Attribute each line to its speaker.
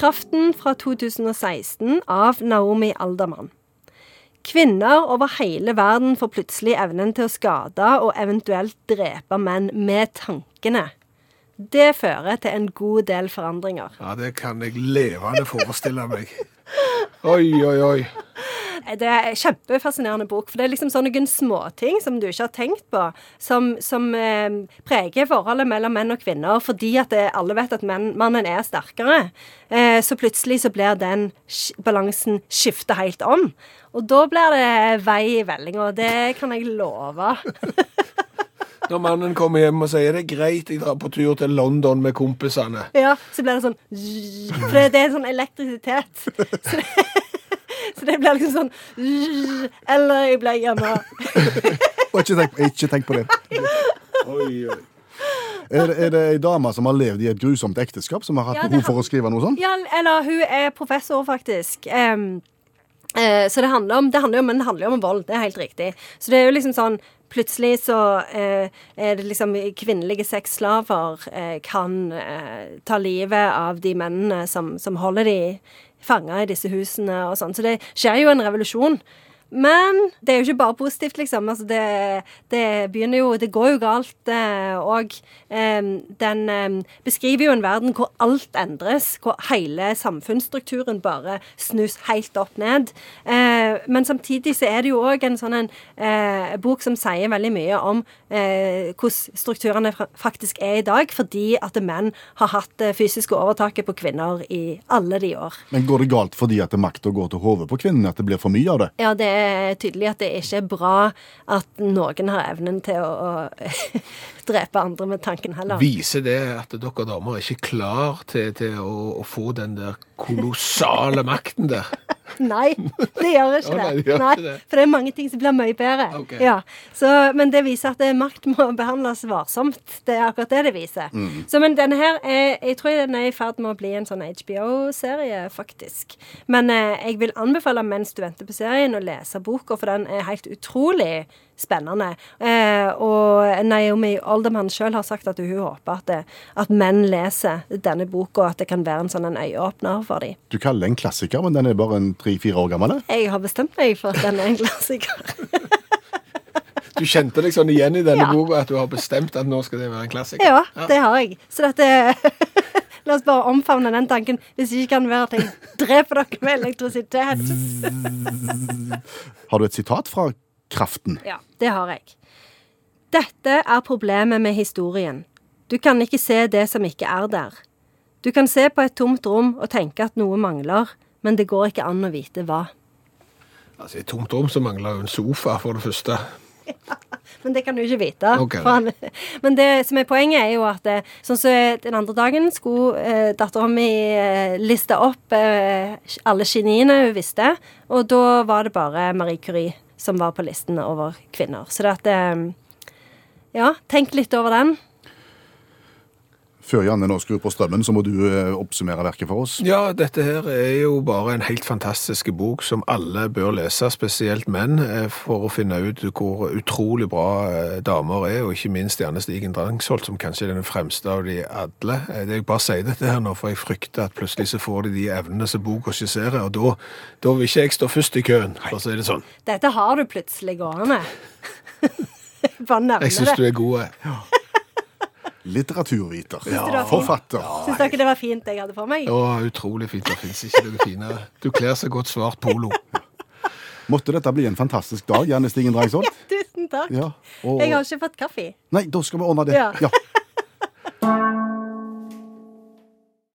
Speaker 1: Kraften fra 2016 av Naomi Aldermann. Kvinner over hele verden får plutselig evnen til å skade og eventuelt drepe menn med tankene. Det fører til en god del forandringer.
Speaker 2: Ja, det kan jeg levende forestille meg. Oi, oi, oi.
Speaker 1: Det er en kjempefascinerende bok, for det er liksom sånne noen småting som du ikke har tenkt på, som, som eh, preger forholdet mellom menn og kvinner, fordi at det, alle vet at menn, mannen er sterkere. Eh, så plutselig så blir den balansen skifta helt om. Og da blir det vei i vellinga, det kan jeg love.
Speaker 2: Når mannen kommer hjem og sier det er greit, jeg drar på tur til London med kompisene.
Speaker 1: Ja, så blir det sånn For det er sånn elektrisitet. Så det, så det blir liksom sånn Eller jeg blir hjemme.
Speaker 3: Og ikke tenk, ikke tenk på det.
Speaker 2: Oi, oi.
Speaker 3: Er det, er det ei dame som har levd i et grusomt ekteskap, som har hatt
Speaker 1: Ja,
Speaker 3: behov for å skrive noe sånt?
Speaker 1: Ja, eller hun er professor, faktisk. Um, uh, så det handler, om, det handler om, men det handler jo om vold. Det er helt riktig. Så det er jo liksom sånn Plutselig så eh, er det liksom kvinnelige sexslaver eh, kan eh, ta livet av de mennene som, som holder de fanga i disse husene og sånn. Så det skjer jo en revolusjon. Men det er jo ikke bare positivt, liksom. Altså det, det begynner jo Det går jo galt. Eh, eh, den eh, beskriver jo en verden hvor alt endres. Hvor hele samfunnsstrukturen bare snus helt opp ned. Eh, men samtidig så er det jo òg en sånn en eh, bok som sier veldig mye om eh, hvordan strukturene faktisk er i dag, fordi at menn har hatt det fysiske overtaket på kvinner i alle de år.
Speaker 3: Men går det galt fordi at makta går til hodet på kvinnen? At det blir for mye av det?
Speaker 1: Ja, det er tydelig at det ikke er bra at noen har evnen til å, å drepe andre med tanken heller.
Speaker 2: Viser det at dere damer er ikke klar til, til å, å få den der kolossale makten der?
Speaker 1: Nei, det gjør ikke det.
Speaker 2: nei,
Speaker 1: Nei. For det er mange ting som blir mye bedre. Ja, så, men det viser at makt må behandles varsomt. Det er akkurat det det viser.
Speaker 2: Mm.
Speaker 1: Så, men denne her er, jeg tror den er i ferd med å bli en sånn HBO-serie, faktisk. Men eh, jeg vil anbefale mens du venter på serien, å lese boka, for den er helt utrolig spennende. Eh, og Naomi Alderman sjøl har sagt at hun håper at, det, at menn leser denne boka, og at det kan være en sånn en øyeåpner for dem.
Speaker 3: Du kaller det en klassiker, men den er bare en tre-fire år gammel? eh?
Speaker 1: Jeg har bestemt meg for at den er en klassiker.
Speaker 2: Du kjente deg sånn igjen i denne
Speaker 1: Ja.
Speaker 2: boka at du har bestemt at nå skal det være en klassiker?
Speaker 1: Ja, det har jeg. Så dette La oss bare omfavne den tanken. Hvis ikke kan det være at jeg dreper dere med elektrisitet.
Speaker 3: Har du et sitat fra Kraften?
Speaker 1: Ja, det har jeg. Dette er problemet med historien. Du kan ikke se det som ikke er der. Du kan se på et tomt rom og tenke at noe mangler, men det går ikke an å vite hva.
Speaker 2: Altså, I et tomt rom så mangler jo en sofa, for det første.
Speaker 1: Men det kan du ikke vite.
Speaker 2: Okay.
Speaker 1: for han- Men det som er poenget, er jo at eh, sånn som den andre dagen skulle eh, dattera mi eh, liste opp eh, alle geniene hun visste, og da var det bare Marie Curie som var på listen over kvinner. Så det at eh, Ja, tenk litt over den.
Speaker 3: Før Janne nå skrur på strømmen, så må du eh, oppsummere verket for oss.
Speaker 2: Ja, dette her er jo bare en helt fantastisk bok som alle bør lese, spesielt menn, eh, for å finne ut hvor utrolig bra eh, damer er, og ikke minst Janne Stigen Drangsholt, som kanskje er den fremste av de alle. Det Jeg bare sier dette her nå, for jeg frykter at plutselig så får de de evnene som boka skisserer, og da, da vil ikke jeg stå først i køen, for å si det sånn.
Speaker 1: Dette har du plutselig gående. Bare nevne
Speaker 2: Jeg syns du er god. eh.
Speaker 3: Litteraturviter.
Speaker 1: Ja. Synes?
Speaker 3: Forfatter.
Speaker 1: Syns dere det var fint jeg hadde for meg?
Speaker 2: Å, utrolig fint. Det fins ikke noe finere. Du kler så godt svart polo.
Speaker 3: Måtte dette bli en fantastisk dag, Janne Stigen Drangsvold?
Speaker 1: Tusen takk.
Speaker 3: Ja, og...
Speaker 1: Jeg har ikke fått kaffe.
Speaker 3: Nei, da skal vi ordne det.
Speaker 1: Ja.
Speaker 3: ja.